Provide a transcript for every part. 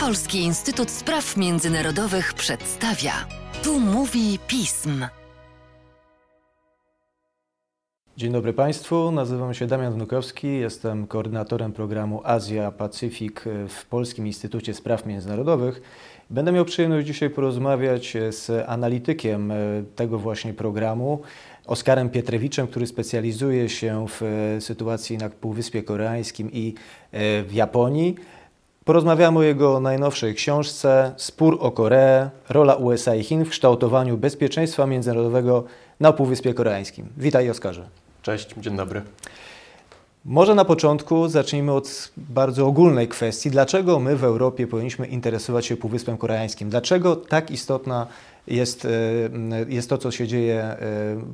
Polski Instytut Spraw Międzynarodowych przedstawia. Tu mówi pism. Dzień dobry Państwu, nazywam się Damian Wnukowski, jestem koordynatorem programu Azja-Pacyfik w Polskim Instytucie Spraw Międzynarodowych. Będę miał przyjemność dzisiaj porozmawiać z analitykiem tego właśnie programu, Oskarem Pietrewiczem, który specjalizuje się w sytuacji na Półwyspie Koreańskim i w Japonii. Porozmawiamy o jego najnowszej książce Spór o Koreę, rola USA i Chin w kształtowaniu bezpieczeństwa międzynarodowego na Półwyspie Koreańskim. Witaj Oskarze. Cześć, dzień dobry. Może na początku zacznijmy od bardzo ogólnej kwestii. Dlaczego my w Europie powinniśmy interesować się Półwyspem Koreańskim? Dlaczego tak istotna jest, e, jest to, co się dzieje e,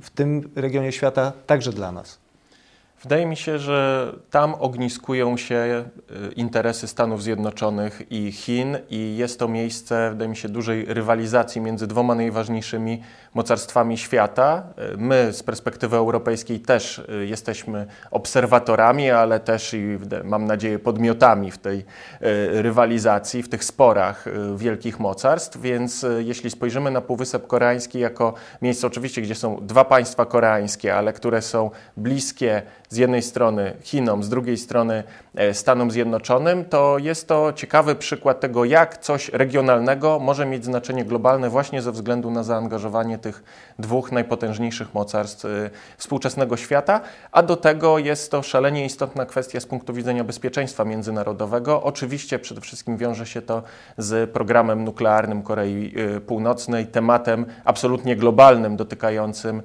w tym regionie świata, także dla nas? Wydaje mi się, że tam ogniskują się y, interesy Stanów Zjednoczonych i Chin, i jest to miejsce, wydaje mi się, dużej rywalizacji między dwoma najważniejszymi mocarstwami świata. Y, my z perspektywy europejskiej też y, jesteśmy obserwatorami, ale też i mam nadzieję podmiotami w tej rywalizacji, w tych sporach wielkich mocarstw. Więc jeśli spojrzymy na Półwysep Koreański jako miejsce, oczywiście, gdzie są dwa państwa koreańskie, ale które są bliskie z jednej strony Chinom, z drugiej strony Stanom Zjednoczonym, to jest to ciekawy przykład tego, jak coś regionalnego może mieć znaczenie globalne właśnie ze względu na zaangażowanie tych dwóch najpotężniejszych mocarstw e, współczesnego świata, a do tego jest to szalenie istotna kwestia z punktu widzenia bezpieczeństwa międzynarodowego. Oczywiście przede wszystkim wiąże się to z programem nuklearnym Korei e, Północnej, tematem absolutnie globalnym, dotykającym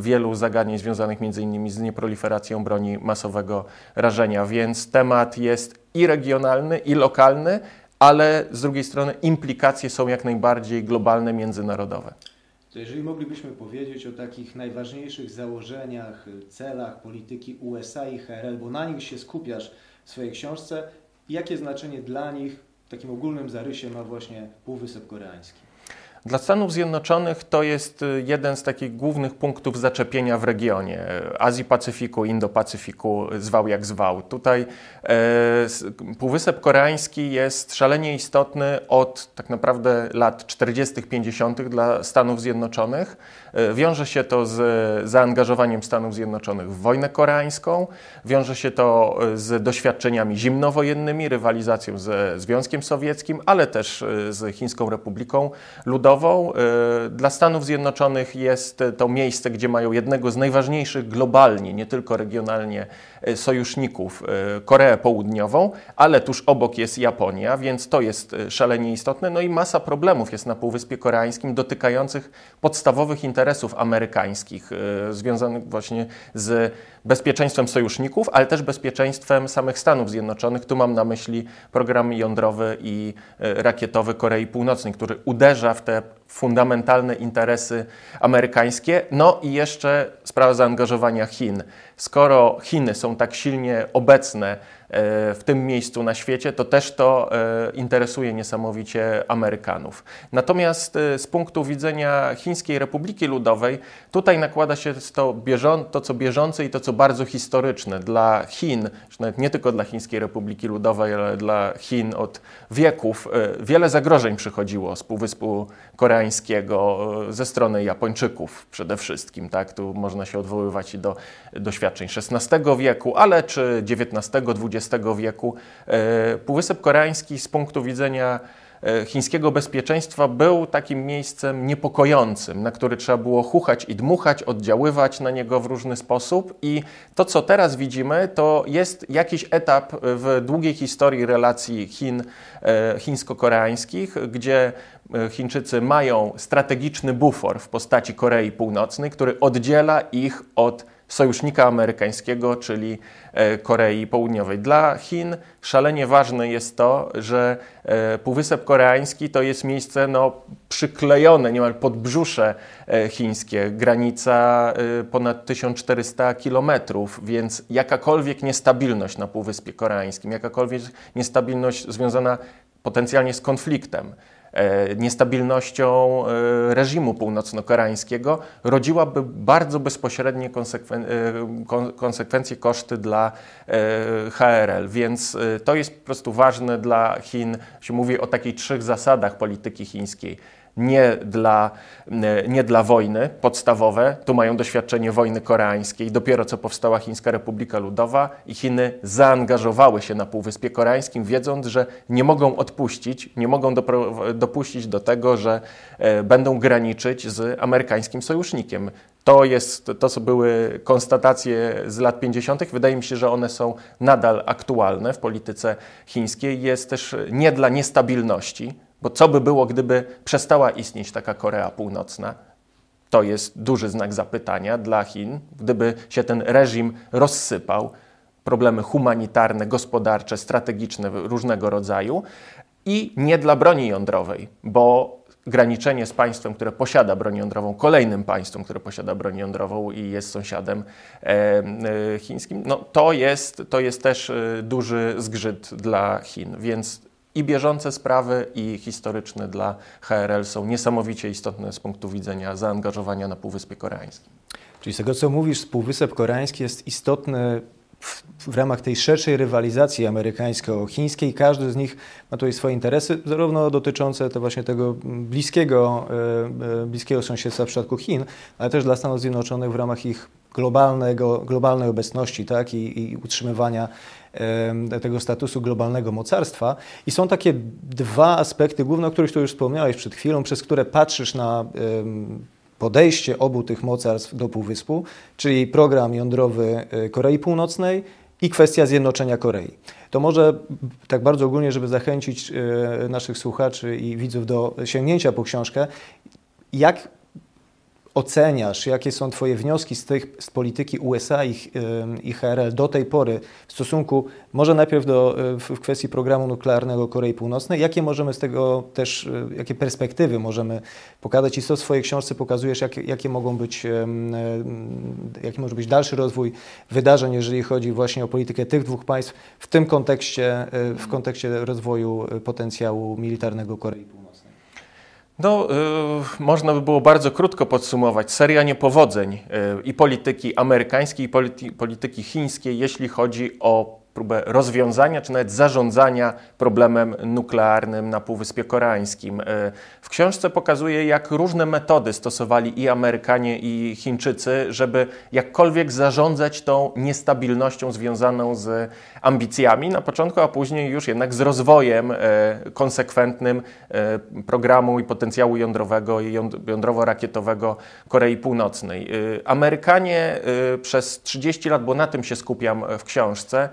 wielu zagadnień związanych między innymi z nieproliferacją broni masowego rażenia, więc temat jest i regionalny, i lokalny, ale z drugiej strony implikacje są jak najbardziej globalne, międzynarodowe. To jeżeli moglibyśmy powiedzieć o takich najważniejszych założeniach, celach polityki USA i HRL, bo na nich się skupiasz w swojej książce, jakie znaczenie dla nich w takim ogólnym zarysie ma właśnie Półwysep Koreański? Dla Stanów Zjednoczonych to jest y, jeden z takich głównych punktów zaczepienia w regionie Azji Pacyfiku, Indo-Pacyfiku, zwał jak zwał. Tutaj e, Półwysep Koreański jest szalenie istotny od tak naprawdę lat 40., 50. dla Stanów Zjednoczonych. E, wiąże się to z zaangażowaniem Stanów Zjednoczonych w wojnę koreańską, wiąże się to e, z doświadczeniami zimnowojennymi, rywalizacją ze Związkiem Sowieckim, ale też e, z Chińską Republiką Ludową Y, dla Stanów Zjednoczonych jest to miejsce, gdzie mają jednego z najważniejszych globalnie, nie tylko regionalnie, sojuszników, y, Koreę Południową, ale tuż obok jest Japonia, więc to jest szalenie istotne. No i masa problemów jest na Półwyspie Koreańskim dotykających podstawowych interesów amerykańskich, związanych właśnie z bezpieczeństwem sojuszników, ale też bezpieczeństwem samych Stanów Zjednoczonych. Tu mam na myśli program jądrowy i rakietowy Korei Północnej, który uderza w te fundamentalne interesy amerykańskie. No i jeszcze sprawa zaangażowania Chin. Skoro Chiny są tak silnie obecne E, w tym miejscu na świecie, to też to e, interesuje niesamowicie Amerykanów. Natomiast e, z punktu widzenia Chińskiej Republiki Ludowej, tutaj nakłada się to, to co bieżące i to, co bardzo historyczne. Dla Chin, nie tylko dla Chińskiej Republiki Ludowej, ale dla Chin od wieków, wiele zagrożeń przychodziło z Półwyspu Koreańskiego ze strony Japończyków przede wszystkim. Tak? Tu można się odwoływać do doświadczeń XVI wieku, ale czy XIX, XX wieku. E, Półwysep Koreański z punktu widzenia e, chińskiego bezpieczeństwa był takim miejscem niepokojącym, na który trzeba było chuchać i dmuchać, oddziaływać na niego w różny sposób. I to, co teraz widzimy, to jest jakiś etap w długiej historii relacji Chin, e, chińsko-koreańskich, gdzie Chińczycy mają strategiczny bufor w postaci Korei Północnej, który oddziela ich od sojusznika amerykańskiego, czyli e, Korei Południowej. Dla Chin szalenie ważne jest to, że e, Półwysep Koreański to jest miejsce no, przyklejone niemal pod brzusze e, chińskie, granica ponad 1400 kilometrów, więc jakakolwiek niestabilność na Półwyspie Koreańskim, jakakolwiek niestabilność związana potencjalnie z konfliktem, niestabilnością e, reżimu północno-koreańskiego rodziłaby bardzo bezpośrednie konsekwen konsekwencje, koszty dla HRL. Więc to jest po prostu ważne dla Chin. Się mówi o takich trzech zasadach polityki chińskiej nie dla, nie dla wojny podstawowe. Tu mają doświadczenie wojny koreańskiej. Dopiero co powstała Chińska Republika Ludowa i Chiny zaangażowały się na Półwyspie Koreańskim, wiedząc, że nie mogą odpuścić, nie mogą dopuścić do tego, że e, będą graniczyć z amerykańskim sojusznikiem. To, jest, to co były konstatacje z lat 50. Wydaje mi się, że one są nadal aktualne w polityce chińskiej. Jest też nie dla niestabilności, bo co by było, gdyby przestała istnieć taka Korea Północna? To jest duży znak zapytania dla Chin. Gdyby się ten reżim rozsypał, problemy humanitarne, gospodarcze, strategiczne różnego rodzaju i nie dla broni jądrowej, bo graniczenie z państwem, które posiada broń jądrową, kolejnym państwem, które posiada broń jądrową i jest sąsiadem e, e, chińskim, no to jest, to jest też e, duży zgrzyt dla Chin. Więc i bieżące sprawy, i historyczne dla HRL są niesamowicie istotne z punktu widzenia zaangażowania na Półwyspie Koreańskim. Czyli z tego, co mówisz, Półwysep Koreański jest istotny w, ramach tej szerszej rywalizacji amerykańsko-chińskiej. Każdy z nich ma tutaj swoje interesy, zarówno dotyczące to właśnie tego bliskiego, e, e, bliskiego sąsiedztwa w przypadku Chin, ale też dla Stanów Zjednoczonych w ramach ich globalnego, globalnej obecności tak, i, i utrzymywania tego statusu globalnego mocarstwa. I są takie dwa aspekty główne, o których tu już wspomniałeś przed chwilą, przez które patrzysz na podejście obu tych mocarstw do Półwyspu, czyli program jądrowy e, Korei Północnej i kwestia zjednoczenia Korei. To może tak bardzo ogólnie, żeby zachęcić e, naszych słuchaczy i widzów do sięgnięcia po książkę, jak oceniasz, jakie są Twoje wnioski z, tych, z polityki USA i, i HRL do tej pory w stosunku, może najpierw do, w kwestii programu nuklearnego Korei Północnej, jakie możemy z tego też, e, jakie perspektywy możemy pokazać i co w swojej książce pokazujesz, jak, jakie mogą być, jaki może być dalszy rozwój wydarzeń, jeżeli chodzi właśnie o politykę tych dwóch państw w tym kontekście, w kontekście rozwoju potencjału militarnego Korei Północnej. No, y, można by było bardzo krótko podsumować. Seria niepowodzeń y, i polityki amerykańskiej, i polity, polityki chińskiej, jeśli chodzi o próbę rozwiązania czy nawet zarządzania problemem nuklearnym na Półwyspie Koreańskim. E, w książce pokazuje, jak różne metody stosowali i Amerykanie, i Chińczycy, żeby jakkolwiek zarządzać tą niestabilnością związaną z ambicjami na początku, a później już jednak z rozwojem e, konsekwentnym e, programu i potencjału jądrowego i jądrowo-rakietowego Korei Północnej. Amerykanie przez 30 lat, bo na tym się skupiam w książce,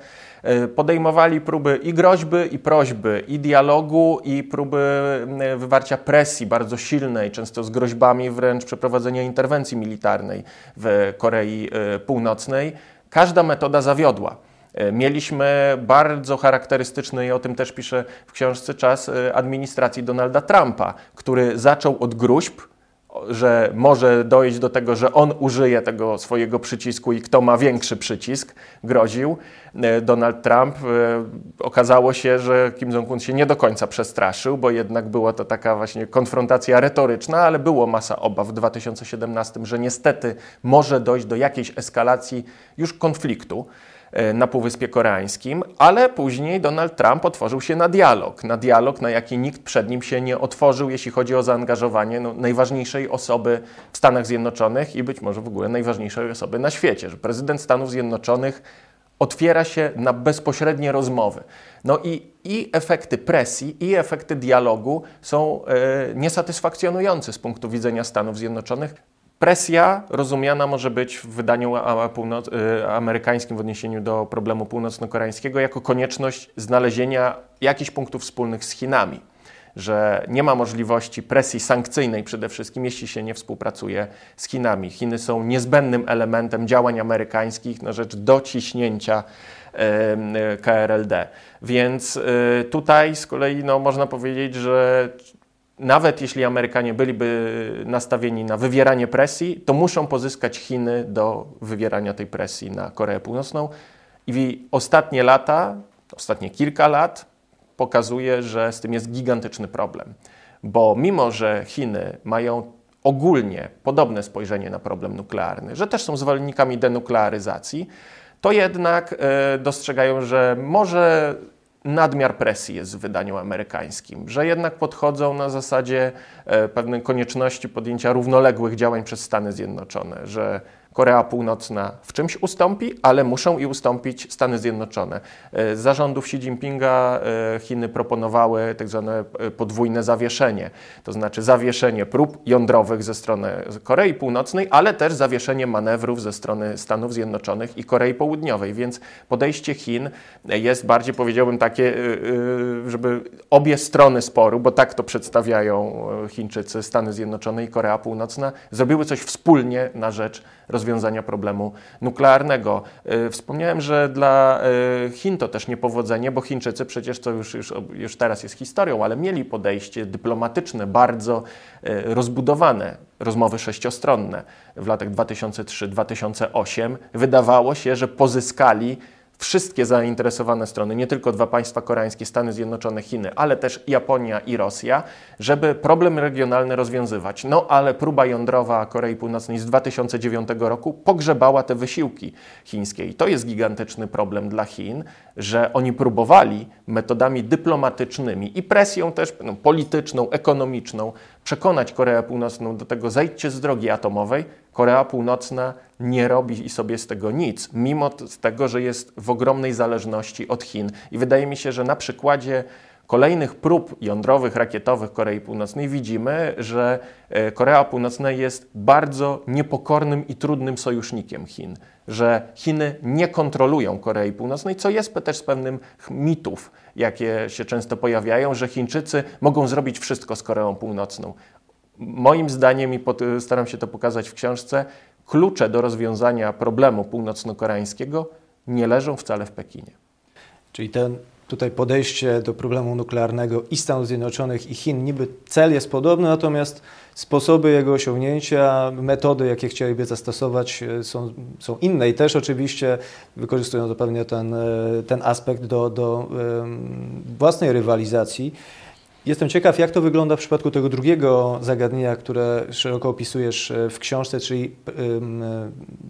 podejmowali próby i groźby, i prośby, i dialogu, i próby e, wywarcia presji bardzo silnej, często z groźbami wręcz przeprowadzenia interwencji militarnej w Korei e, Północnej. Każda metoda zawiodła. Mieliśmy bardzo charakterystyczny, i o tym też piszę w książce, czas administracji Donalda Trumpa, który zaczął od gruźb, że może dojść do tego, że on użyje tego swojego przycisku i kto ma większy przycisk, groził e, Donald Trump. E, okazało się, że Kim Jong-un się nie do końca przestraszył, bo jednak była to taka właśnie konfrontacja retoryczna, ale było masa obaw w 2017, że niestety może dojść do jakiejś eskalacji już konfliktu. E, na Półwyspie Koreańskim, ale później Donald Trump otworzył się na dialog. Na dialog, na jaki nikt przed nim się nie otworzył, jeśli chodzi o zaangażowanie no, najważniejszej osoby w Stanach Zjednoczonych i być może w ogóle najważniejszej osoby na świecie. Że prezydent Stanów Zjednoczonych otwiera się na bezpośrednie rozmowy. No i, i efekty presji, i efekty dialogu są e, niesatysfakcjonujące z punktu widzenia Stanów Zjednoczonych. Presja rozumiana może być w wydaniu y, amerykańskim w odniesieniu do problemu północno-koreańskiego jako konieczność znalezienia jakichś punktów wspólnych z Chinami, że nie ma możliwości presji sankcyjnej przede wszystkim, jeśli się nie współpracuje z Chinami. Chiny są niezbędnym elementem działań amerykańskich na rzecz dociśnięcia KRLD. Więc y, tutaj z kolei no, można powiedzieć, że nawet jeśli Amerykanie byliby nastawieni na wywieranie presji, to muszą pozyskać Chiny do wywierania tej presji na Koreę Północną. I ostatnie lata, ostatnie kilka lat pokazuje, że z tym jest gigantyczny problem. bo mimo, że Chiny mają ogólnie podobne spojrzenie na problem nuklearny, że też są zwolennikami denuklearyzacji, to jednak e, dostrzegają, że może nadmiar presji jest w wydaniu amerykańskim, że jednak podchodzą na zasadzie e, pewnej konieczności podjęcia równoległych działań przez Stany Zjednoczone, że Korea Północna w czymś ustąpi, ale muszą i ustąpić Stany Zjednoczone. E, za rządów Xi Jinpinga e, Chiny proponowały tak zwane e, podwójne zawieszenie, to znaczy zawieszenie prób jądrowych ze strony Korei Północnej, ale też zawieszenie manewrów ze strony Stanów Zjednoczonych i Korei Południowej, więc podejście Chin jest bardziej, powiedziałbym, takie, żeby obie strony sporu, bo tak to przedstawiają Chińczycy, Stany Zjednoczone i Korea Północna, zrobiły coś wspólnie na rzecz rozwiązania problemu nuklearnego. Y, wspomniałem, że dla y, Chin to też niepowodzenie, bo Chińczycy przecież to już, już, już teraz jest historią, ale mieli podejście dyplomatyczne, bardzo y, rozbudowane, rozmowy sześciostronne w latach 2003-2008. Wydawało się, że pozyskali wszystkie zainteresowane strony, nie tylko dwa państwa koreańskie, Stany Zjednoczone, Chiny, ale też Japonia i Rosja, żeby problem regionalny rozwiązywać. No ale próba jądrowa Korei Północnej z 2009 roku pogrzebała te wysiłki chińskie. I to jest gigantyczny problem dla Chin, że oni próbowali metodami dyplomatycznymi i presją też no, polityczną, ekonomiczną przekonać Koreę Północną do tego, zejdźcie z drogi atomowej. Korea Północna nie robi sobie z tego nic, mimo tego, że jest w ogromnej zależności od Chin. I wydaje mi się, że na przykładzie kolejnych prób jądrowych, rakietowych Korei Północnej widzimy, że e, Korea Północna jest bardzo niepokornym i trudnym sojusznikiem Chin, że Chiny nie kontrolują Korei Północnej, co jest też z pewnym mitów, jakie się często pojawiają, że Chińczycy mogą zrobić wszystko z Koreą Północną. Moim zdaniem, i staram się to pokazać w książce, klucze do rozwiązania problemu północno-koreańskiego nie leżą wcale w Pekinie. Czyli ten tutaj podejście do problemu nuklearnego i Stanów Zjednoczonych i Chin, niby cel jest podobny, natomiast sposoby jego osiągnięcia, metody, jakie chcieliby zastosować, e, są, są inne i też oczywiście wykorzystują zupełnie ten, e, ten aspekt do, do własnej rywalizacji. Jestem ciekaw, jak to wygląda w przypadku tego drugiego zagadnienia, które szeroko opisujesz e, w książce, czyli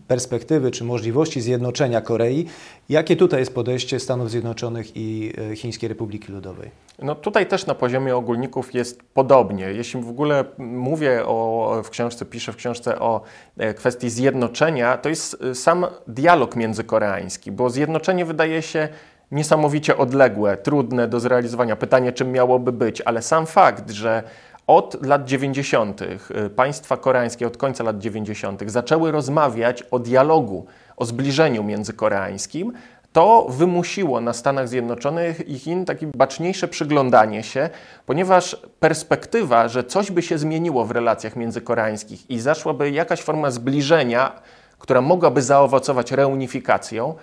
perspektywy czy możliwości zjednoczenia Korei. Jakie tutaj jest podejście Stanów Zjednoczonych i e, Chińskiej Republiki Ludowej? No tutaj też na poziomie ogólników jest podobnie. Jeśli w ogóle mówię o, w książce, piszę w książce o e, kwestii zjednoczenia, to jest sam dialog międzykoreański, bo zjednoczenie wydaje się niesamowicie odległe, trudne do zrealizowania. Pytanie, czym miałoby być, ale sam fakt, że od lat 90. Y, państwa koreańskie, od końca lat 90., zaczęły rozmawiać o dialogu, o zbliżeniu międzykoreańskim, to wymusiło na Stanach Zjednoczonych i Chin takie baczniejsze przyglądanie się, ponieważ perspektywa, że coś by się zmieniło w relacjach międzykoreańskich i zaszłaby jakaś forma zbliżenia, która mogłaby zaowocować reunifikacją,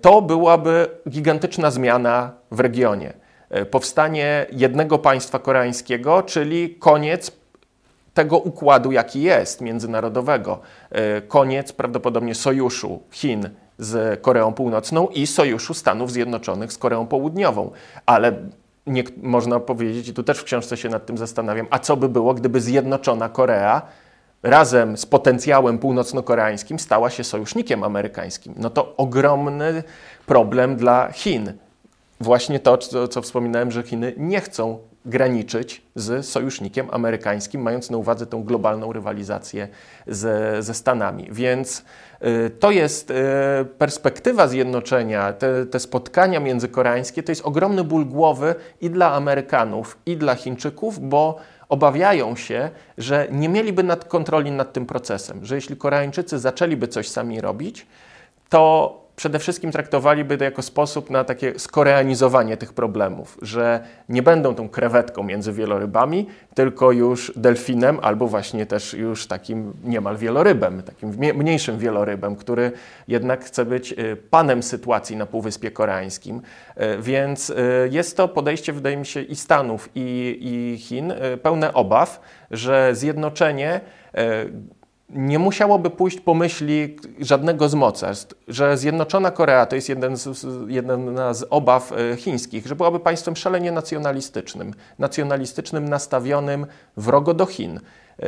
to byłaby gigantyczna zmiana w regionie. E, powstanie jednego państwa koreańskiego, czyli koniec tego układu, jaki jest międzynarodowego. E, koniec prawdopodobnie sojuszu Chin z Koreą Północną i sojuszu Stanów Zjednoczonych z Koreą Południową. Ale nie, można powiedzieć, i tu też w książce się nad tym zastanawiam, a co by było, gdyby zjednoczona Korea razem z potencjałem północno-koreańskim stała się sojusznikiem amerykańskim. No to ogromny problem dla Chin. Właśnie to, co, co wspominałem, że Chiny nie chcą graniczyć z sojusznikiem amerykańskim, mając na uwadze tę globalną rywalizację ze, ze Stanami. Więc y, to jest y, perspektywa zjednoczenia, te, te spotkania międzykoreańskie to jest ogromny ból głowy i dla Amerykanów, i dla Chińczyków, bo obawiają się, że nie mieliby nad kontroli nad tym procesem, że jeśli Koreańczycy zaczęliby coś sami robić, to przede wszystkim traktowaliby to jako sposób na takie skoreanizowanie tych problemów, że nie będą tą krewetką między wielorybami, tylko już delfinem albo właśnie też już takim niemal wielorybem, takim mniejszym wielorybem, który jednak chce być y, panem sytuacji na Półwyspie Koreańskim. Y, więc y, jest to podejście, wydaje mi się, i Stanów, i, i Chin pełne obaw, że zjednoczenie nie musiałoby pójść po myśli żadnego z mocarstw, że Zjednoczona Korea to jest jeden z, jedna z obaw e, chińskich, że byłaby państwem szalenie nacjonalistycznym, nacjonalistycznym, nastawionym wrogo do Chin.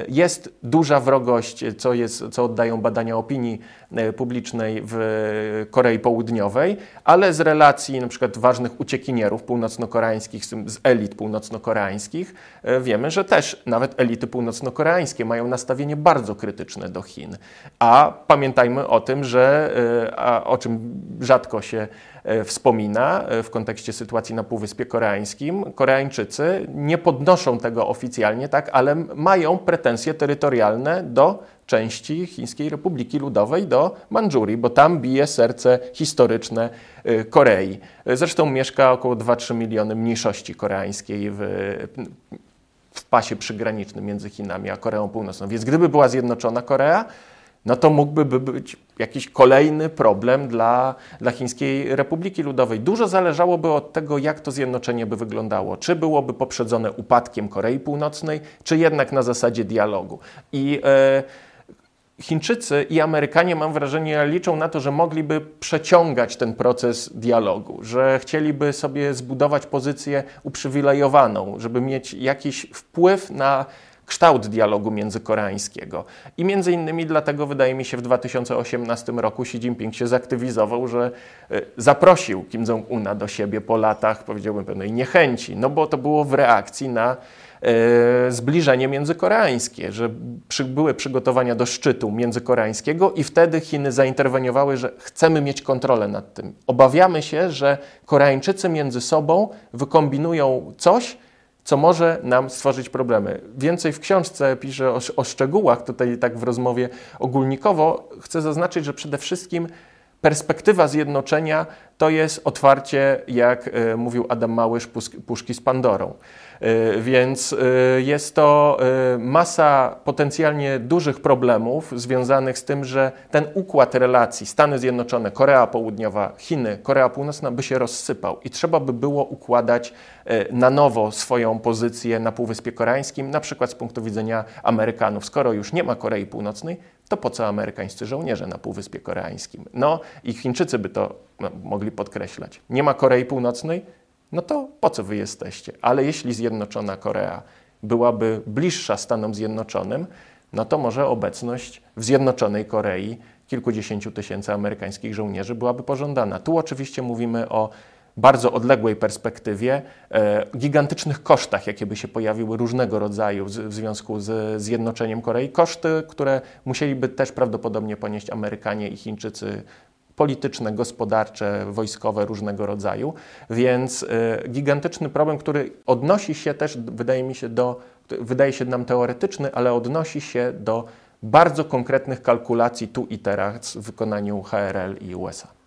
Jest duża wrogość, co, jest, co oddają badania opinii e, publicznej w Korei Południowej, ale z relacji na przykład ważnych uciekinierów północno-koreańskich, z elit północno-koreańskich, e, wiemy, że też nawet elity północno-koreańskie mają nastawienie bardzo krytyczne do Chin. A pamiętajmy o tym, że e, o czym rzadko się wspomina e, w kontekście sytuacji na Półwyspie Koreańskim. Koreańczycy nie podnoszą tego oficjalnie, tak, ale mają pretensje terytorialne do części Chińskiej Republiki Ludowej, do Mandżurii, bo tam bije serce historyczne e, Korei. Zresztą mieszka około 2-3 miliony mniejszości koreańskiej w, w pasie przygranicznym między Chinami a Koreą Północną. Więc gdyby była zjednoczona Korea, no to mógłby być jakiś kolejny problem dla, dla Chińskiej Republiki Ludowej. Dużo zależałoby od tego, jak to zjednoczenie by wyglądało. Czy byłoby poprzedzone upadkiem Korei Północnej, czy jednak na zasadzie dialogu. I e, Chińczycy i Amerykanie, mam wrażenie, liczą na to, że mogliby przeciągać ten proces dialogu, że chcieliby sobie zbudować pozycję uprzywilejowaną, żeby mieć jakiś wpływ na kształt dialogu międzykoreańskiego. I między innymi dlatego wydaje mi się w 2018 roku Xi Jinping się zaktywizował, że e, zaprosił Kim Jong-una do siebie po latach, powiedziałbym, pewnej niechęci, no bo to było w reakcji na e, zbliżenie międzykoreańskie, że przy, były przygotowania do szczytu międzykoreańskiego i wtedy Chiny zainterweniowały, że chcemy mieć kontrolę nad tym. Obawiamy się, że Koreańczycy między sobą wykombinują coś, co może nam stworzyć problemy. Więcej w książce piszę o, o, szczegółach, tutaj tak w rozmowie ogólnikowo. Chcę zaznaczyć, że przede wszystkim perspektywa zjednoczenia to jest otwarcie, jak e, mówił Adam Małysz, puszki z Pandorą. E, więc e, jest to masa potencjalnie dużych problemów związanych z tym, że ten układ relacji Stany Zjednoczone, Korea Południowa, Chiny, Korea Północna by się rozsypał i trzeba by było układać na nowo swoją pozycję na Półwyspie Koreańskim, na przykład z punktu widzenia Amerykanów. Skoro już nie ma Korei Północnej, to po co amerykańscy żołnierze na Półwyspie Koreańskim? No i Chińczycy by to no, mogli podkreślać. Nie ma Korei Północnej? No to po co wy jesteście? Ale jeśli Zjednoczona Korea byłaby bliższa Stanom Zjednoczonym, no to może obecność w Zjednoczonej Korei kilkudziesięciu tysięcy amerykańskich żołnierzy byłaby pożądana. Tu oczywiście mówimy o bardzo odległej perspektywie, e, gigantycznych kosztach, jakie by się pojawiły różnego rodzaju w, związku z zjednoczeniem Korei. Koszty, które musieliby też prawdopodobnie ponieść Amerykanie i Chińczycy polityczne, gospodarcze, wojskowe różnego rodzaju. Więc y, gigantyczny problem, który odnosi się też, wydaje mi się, do, wydaje się nam teoretyczny, ale odnosi się do bardzo konkretnych kalkulacji tu i teraz w wykonaniu HRL i USA.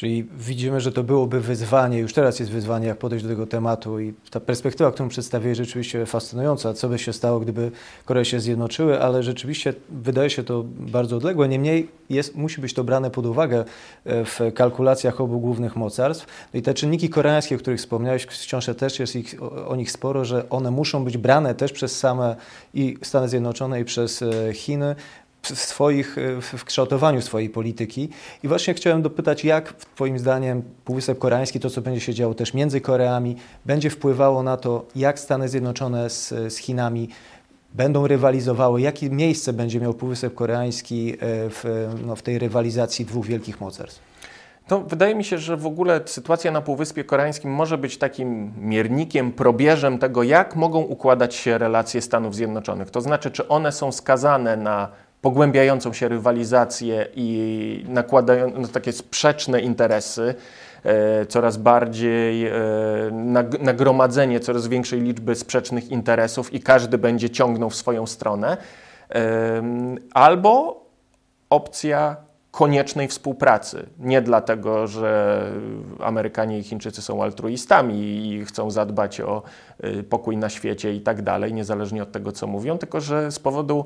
Czyli widzimy, że to byłoby wyzwanie, już teraz jest wyzwanie, jak podejść do tego tematu i ta perspektywa, którą przedstawię, rzeczywiście fascynująca. Co by się stało, gdyby Koree się zjednoczyły, ale rzeczywiście wydaje się to bardzo odległe. Niemniej jest, musi być to brane pod uwagę e, w kalkulacjach obu głównych mocarstw. No i te czynniki koreańskie, o których wspomniałeś, wciąż też jest ich, o, o nich sporo, że one muszą być brane też przez same i Stany Zjednoczone i przez e, Chiny w, swoich, w kształtowaniu swojej polityki. I właśnie chciałem dopytać, jak Twoim zdaniem Półwysep Koreański, to co będzie się działo też między Koreami, będzie wpływało na to, jak Stany Zjednoczone z, z Chinami będą rywalizowały, jakie miejsce będzie miał Półwysep Koreański e, w, no, w tej rywalizacji dwóch wielkich mocarstw? To wydaje mi się, że w ogóle sytuacja na Półwyspie Koreańskim może być takim miernikiem, probierzem tego, jak mogą układać się relacje Stanów Zjednoczonych. To znaczy, czy one są skazane na pogłębiającą się rywalizację i nakładają no, takie sprzeczne interesy, e, coraz bardziej e, nagromadzenie coraz większej liczby sprzecznych interesów i każdy będzie ciągnął w swoją stronę, e, albo opcja koniecznej współpracy. Nie dlatego, że Amerykanie i Chińczycy są altruistami i chcą zadbać o pokój na świecie i tak dalej, niezależnie od tego, co mówią, tylko że z powodu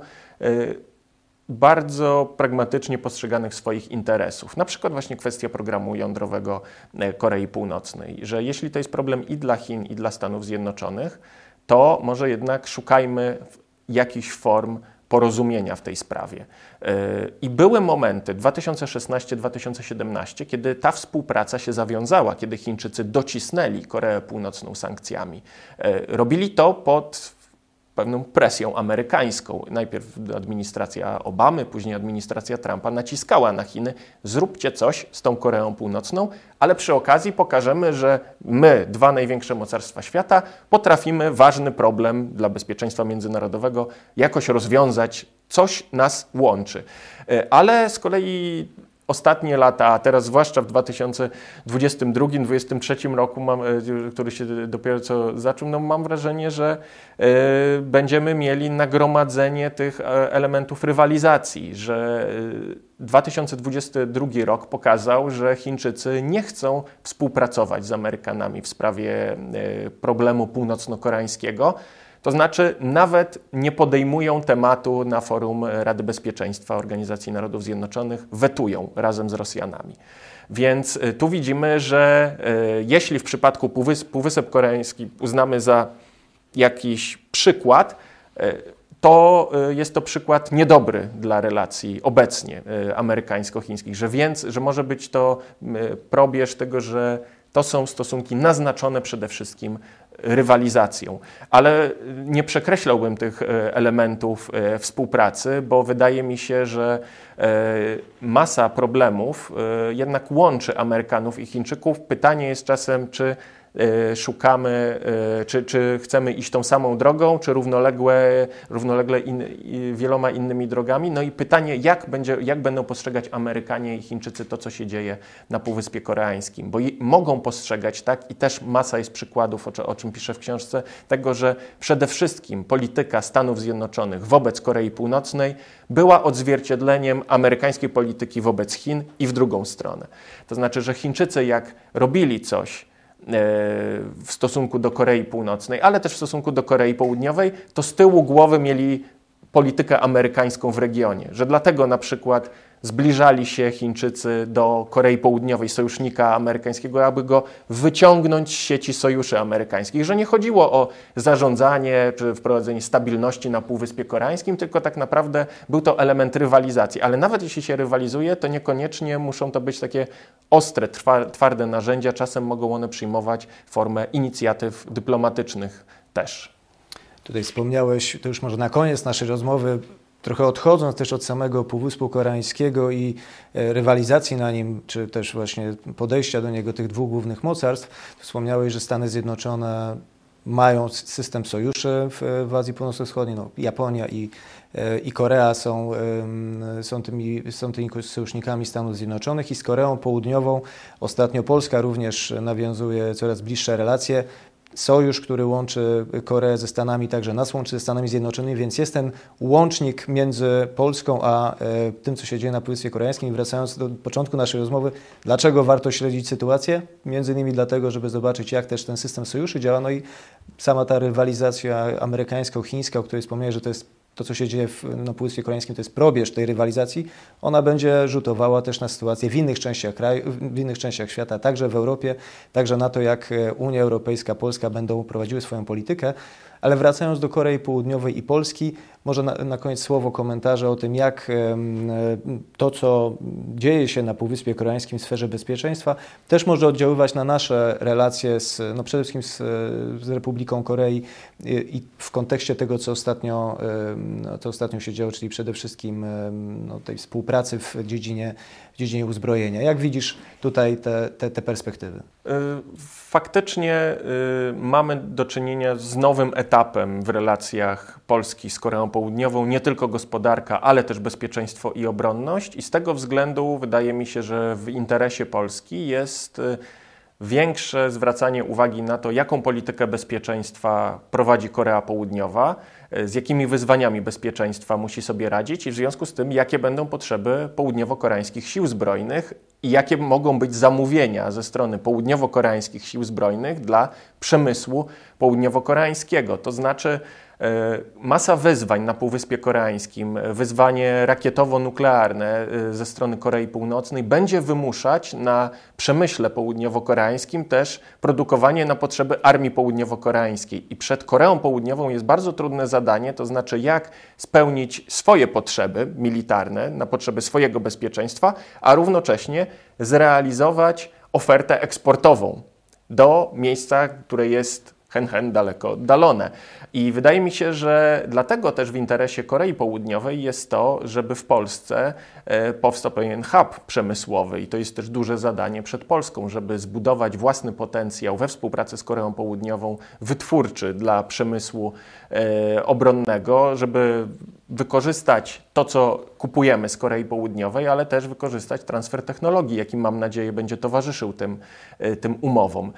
bardzo pragmatycznie postrzeganych swoich interesów. Na przykład właśnie kwestia programu jądrowego e, Korei Północnej, że jeśli to jest problem i dla Chin, i dla Stanów Zjednoczonych, to może jednak szukajmy jakichś form porozumienia w tej sprawie. I były momenty 2016-2017, kiedy ta współpraca się zawiązała, kiedy Chińczycy docisnęli Koreę Północną sankcjami. Robili to pod pewną presją amerykańską. Najpierw administracja Obamy, później administracja Trumpa naciskała na Chiny, zróbcie coś z tą Koreą Północną, ale przy okazji pokażemy, że my, dwa największe mocarstwa świata, potrafimy ważny problem dla bezpieczeństwa międzynarodowego jakoś rozwiązać, coś nas łączy. E, ale z kolei ostatnie lata, a teraz zwłaszcza w 2022-2023 roku, mam, e, który się dopiero co zaczął, no mam wrażenie, że y, będziemy mieli nagromadzenie tych elementów rywalizacji, że 2022 rok pokazał, że Chińczycy nie chcą współpracować z Amerykanami w sprawie y, problemu północno-koreańskiego, to znaczy, nawet nie podejmują tematu na forum Rady Bezpieczeństwa Organizacji Narodów Zjednoczonych, wetują razem z Rosjanami. Więc y, tu widzimy, że y, jeśli w przypadku Półwysp, Półwysep Koreański uznamy za jakiś przykład, y, to jest to przykład niedobry dla relacji obecnie amerykańsko-chińskich, że, więc, że może być to probierz tego, że to są stosunki naznaczone przede wszystkim rywalizacją. Ale nie przekreślałbym tych e, elementów e, współpracy, bo wydaje mi się, że e, masa problemów jednak łączy Amerykanów i Chińczyków. Pytanie jest czasem, czy szukamy, y, czy, czy chcemy iść tą samą drogą, czy równolegle, równolegle in, wieloma innymi drogami. No i pytanie, jak, będzie, jak będą postrzegać Amerykanie i Chińczycy to, co się dzieje na Półwyspie Koreańskim, bo mogą postrzegać, tak, i też masa jest przykładów, o, o czym piszę w książce, tego, że przede wszystkim polityka Stanów Zjednoczonych wobec Korei Północnej była odzwierciedleniem amerykańskiej polityki wobec Chin i w drugą stronę. To znaczy, że Chińczycy jak robili coś, w stosunku do Korei Północnej, ale też w stosunku do Korei Południowej, to z tyłu głowy mieli politykę amerykańską w regionie. Że dlatego na przykład zbliżali się Chińczycy do Korei Południowej, sojusznika amerykańskiego, aby go wyciągnąć z sieci sojuszy amerykańskich. Że nie chodziło o zarządzanie czy wprowadzenie stabilności na Półwyspie Koreańskim, tylko tak naprawdę był to element rywalizacji. Ale nawet jeśli się rywalizuje, to niekoniecznie muszą to być takie ostre, twarde narzędzia. Czasem mogą one przyjmować formę inicjatyw dyplomatycznych też. Tutaj wspomniałeś, to już może na koniec naszej rozmowy, trochę odchodząc też od samego Półwyspu Koreańskiego i e, rywalizacji na nim, czy też właśnie podejścia do niego tych dwóch głównych mocarstw, wspomniałeś, że Stany Zjednoczone mają system sojuszy w, w Azji Północno-Wschodniej. No, Japonia i, e, i Korea są, są, tymi, są tymi sojusznikami Stanów Zjednoczonych i z Koreą Południową ostatnio Polska również nawiązuje coraz bliższe relacje sojusz, który łączy Koreę ze Stanami, także nas łączy ze Stanami Zjednoczonymi, więc jest ten łącznik między Polską a e, tym, co się dzieje na Półwyspie Koreańskim. Wracając do początku naszej rozmowy, dlaczego warto śledzić sytuację? Między innymi dlatego, żeby zobaczyć, jak też ten system sojuszy działa, no i sama ta rywalizacja amerykańsko-chińska, o której wspomniałeś, że to jest to, co się dzieje w, na Półwyspie Koreańskim, to jest probierz tej rywalizacji, ona będzie rzutowała też na sytuację w innych częściach kraju, w innych częściach świata, także w Europie, także na to, jak Unia Europejska, Polska będą prowadziły swoją politykę. Ale wracając do Korei Południowej i Polski, może na, na koniec słowo komentarza o tym, jak to, co dzieje się na Półwyspie Koreańskim w sferze bezpieczeństwa, też może oddziaływać na nasze relacje z, no przede wszystkim z, z Republiką Korei i, w kontekście tego, co ostatnio, no, to ostatnio się działo, czyli przede wszystkim no, tej współpracy w dziedzinie, w dziedzinie uzbrojenia. Jak widzisz tutaj te, te, te perspektywy? Y, faktycznie mamy do czynienia z nowym etapem w relacjach Polski z Koreą Południową, nie tylko gospodarka, ale też bezpieczeństwo i obronność. I z tego względu wydaje mi się, że w interesie Polski jest y, większe zwracanie uwagi na to, jaką politykę bezpieczeństwa prowadzi Korea Południowa, y, z jakimi wyzwaniami bezpieczeństwa musi sobie radzić i w związku z tym, jakie będą potrzeby południowo-koreańskich sił zbrojnych i jakie mogą być zamówienia ze strony południowo-koreańskich sił zbrojnych dla przemysłu południowo-koreańskiego. To znaczy, masa wyzwań na Półwyspie Koreańskim, wyzwanie rakietowo-nuklearne e, ze strony Korei Północnej będzie wymuszać na przemyśle południowo-koreańskim też produkowanie na potrzeby armii południowo-koreańskiej. I przed Koreą Południową jest bardzo trudne zadanie zadanie, to znaczy jak spełnić swoje potrzeby militarne na potrzeby swojego bezpieczeństwa, a równocześnie zrealizować ofertę eksportową do miejsca, które jest hen, hen daleko oddalone. I wydaje mi się, że dlatego też w interesie Korei Południowej jest to, żeby w Polsce e, powstał pewien hub przemysłowy. I to jest też duże zadanie przed Polską, żeby zbudować własny potencjał we współpracy z Koreą Południową wytwórczy dla przemysłu e, obronnego, żeby wykorzystać to, co kupujemy z Korei Południowej, ale też wykorzystać transfer technologii, jaki mam nadzieję będzie towarzyszył tym, e, tym umowom.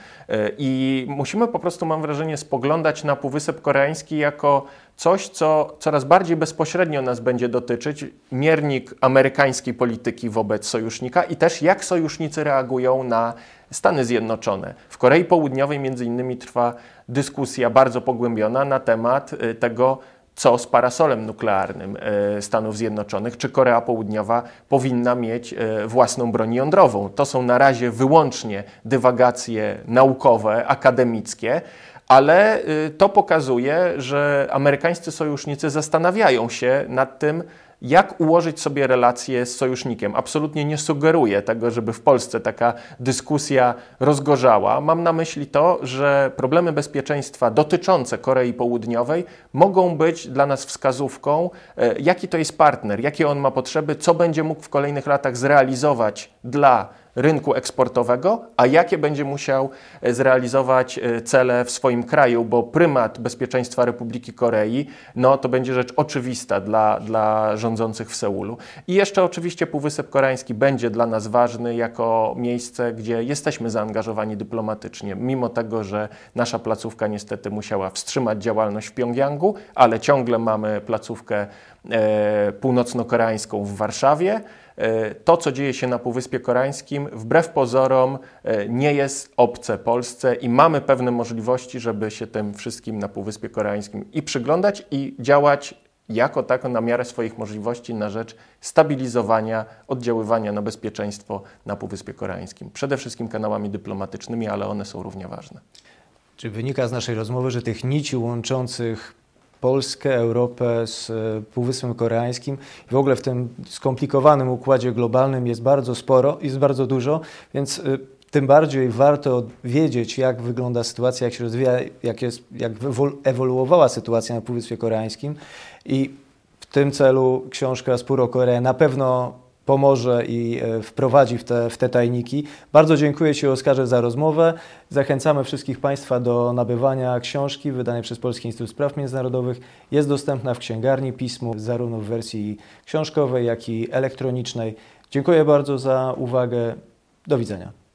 I musimy po prostu, mam wrażenie, spoglądać na Półwysep Koreański jako coś, co coraz bardziej bezpośrednio nas będzie dotyczyć, miernik amerykańskiej polityki wobec sojusznika i też jak sojusznicy reagują na Stany Zjednoczone. W Korei Południowej między innymi trwa dyskusja bardzo pogłębiona na temat y, tego, co z parasolem nuklearnym y, Stanów Zjednoczonych, czy Korea Południowa powinna mieć y, własną broń jądrową. To są na razie wyłącznie dywagacje naukowe, akademickie, ale y, to pokazuje, że amerykańscy sojusznicy zastanawiają się nad tym, jak ułożyć sobie relacje z sojusznikiem. Absolutnie nie sugeruję tego, żeby w Polsce taka dyskusja rozgorzała. Mam na myśli to, że problemy bezpieczeństwa dotyczące Korei Południowej mogą być dla nas wskazówką, e, jaki to jest partner, jakie on ma potrzeby, co będzie mógł w kolejnych latach zrealizować dla rynku eksportowego, a jakie będzie musiał e, zrealizować e, cele w swoim kraju, bo prymat bezpieczeństwa Republiki Korei, no to będzie rzecz oczywista dla, dla rządzących w Seulu. I jeszcze oczywiście Półwysep Koreański będzie dla nas ważny jako miejsce, gdzie jesteśmy zaangażowani dyplomatycznie, mimo tego, że nasza placówka niestety musiała wstrzymać działalność w Pjongjangu, ale ciągle mamy placówkę e, północno-koreańską w Warszawie. E, to, co dzieje się na Półwyspie Koreańskim, wbrew pozorom e, nie jest obce Polsce i mamy pewne możliwości, żeby się tym wszystkim na Półwyspie Koreańskim i przyglądać i działać jako tako na miarę swoich możliwości na rzecz stabilizowania, oddziaływania na bezpieczeństwo na Półwyspie Koreańskim. Przede wszystkim kanałami dyplomatycznymi, ale one są równie ważne. Czy wynika z naszej rozmowy, że tych nici łączących Polskę, Europę z e, Półwyspem Koreańskim. W ogóle w tym skomplikowanym układzie globalnym jest bardzo sporo, jest bardzo dużo, więc e, tym bardziej warto wiedzieć, jak wygląda sytuacja, jak się rozwija, jak, jest, jak ewoluowała sytuacja na Półwyspie Koreańskim. I w tym celu książka Spór Korea na pewno pomoże i e, wprowadzi w te, w te tajniki. Bardzo dziękuję Ci, Oskarze, za rozmowę. Zachęcamy wszystkich Państwa do nabywania książki wydanej przez Polski Instytut Spraw Międzynarodowych. Jest dostępna w księgarni pismu, zarówno w wersji książkowej, jak i elektronicznej. Dziękuję bardzo za uwagę. Do widzenia.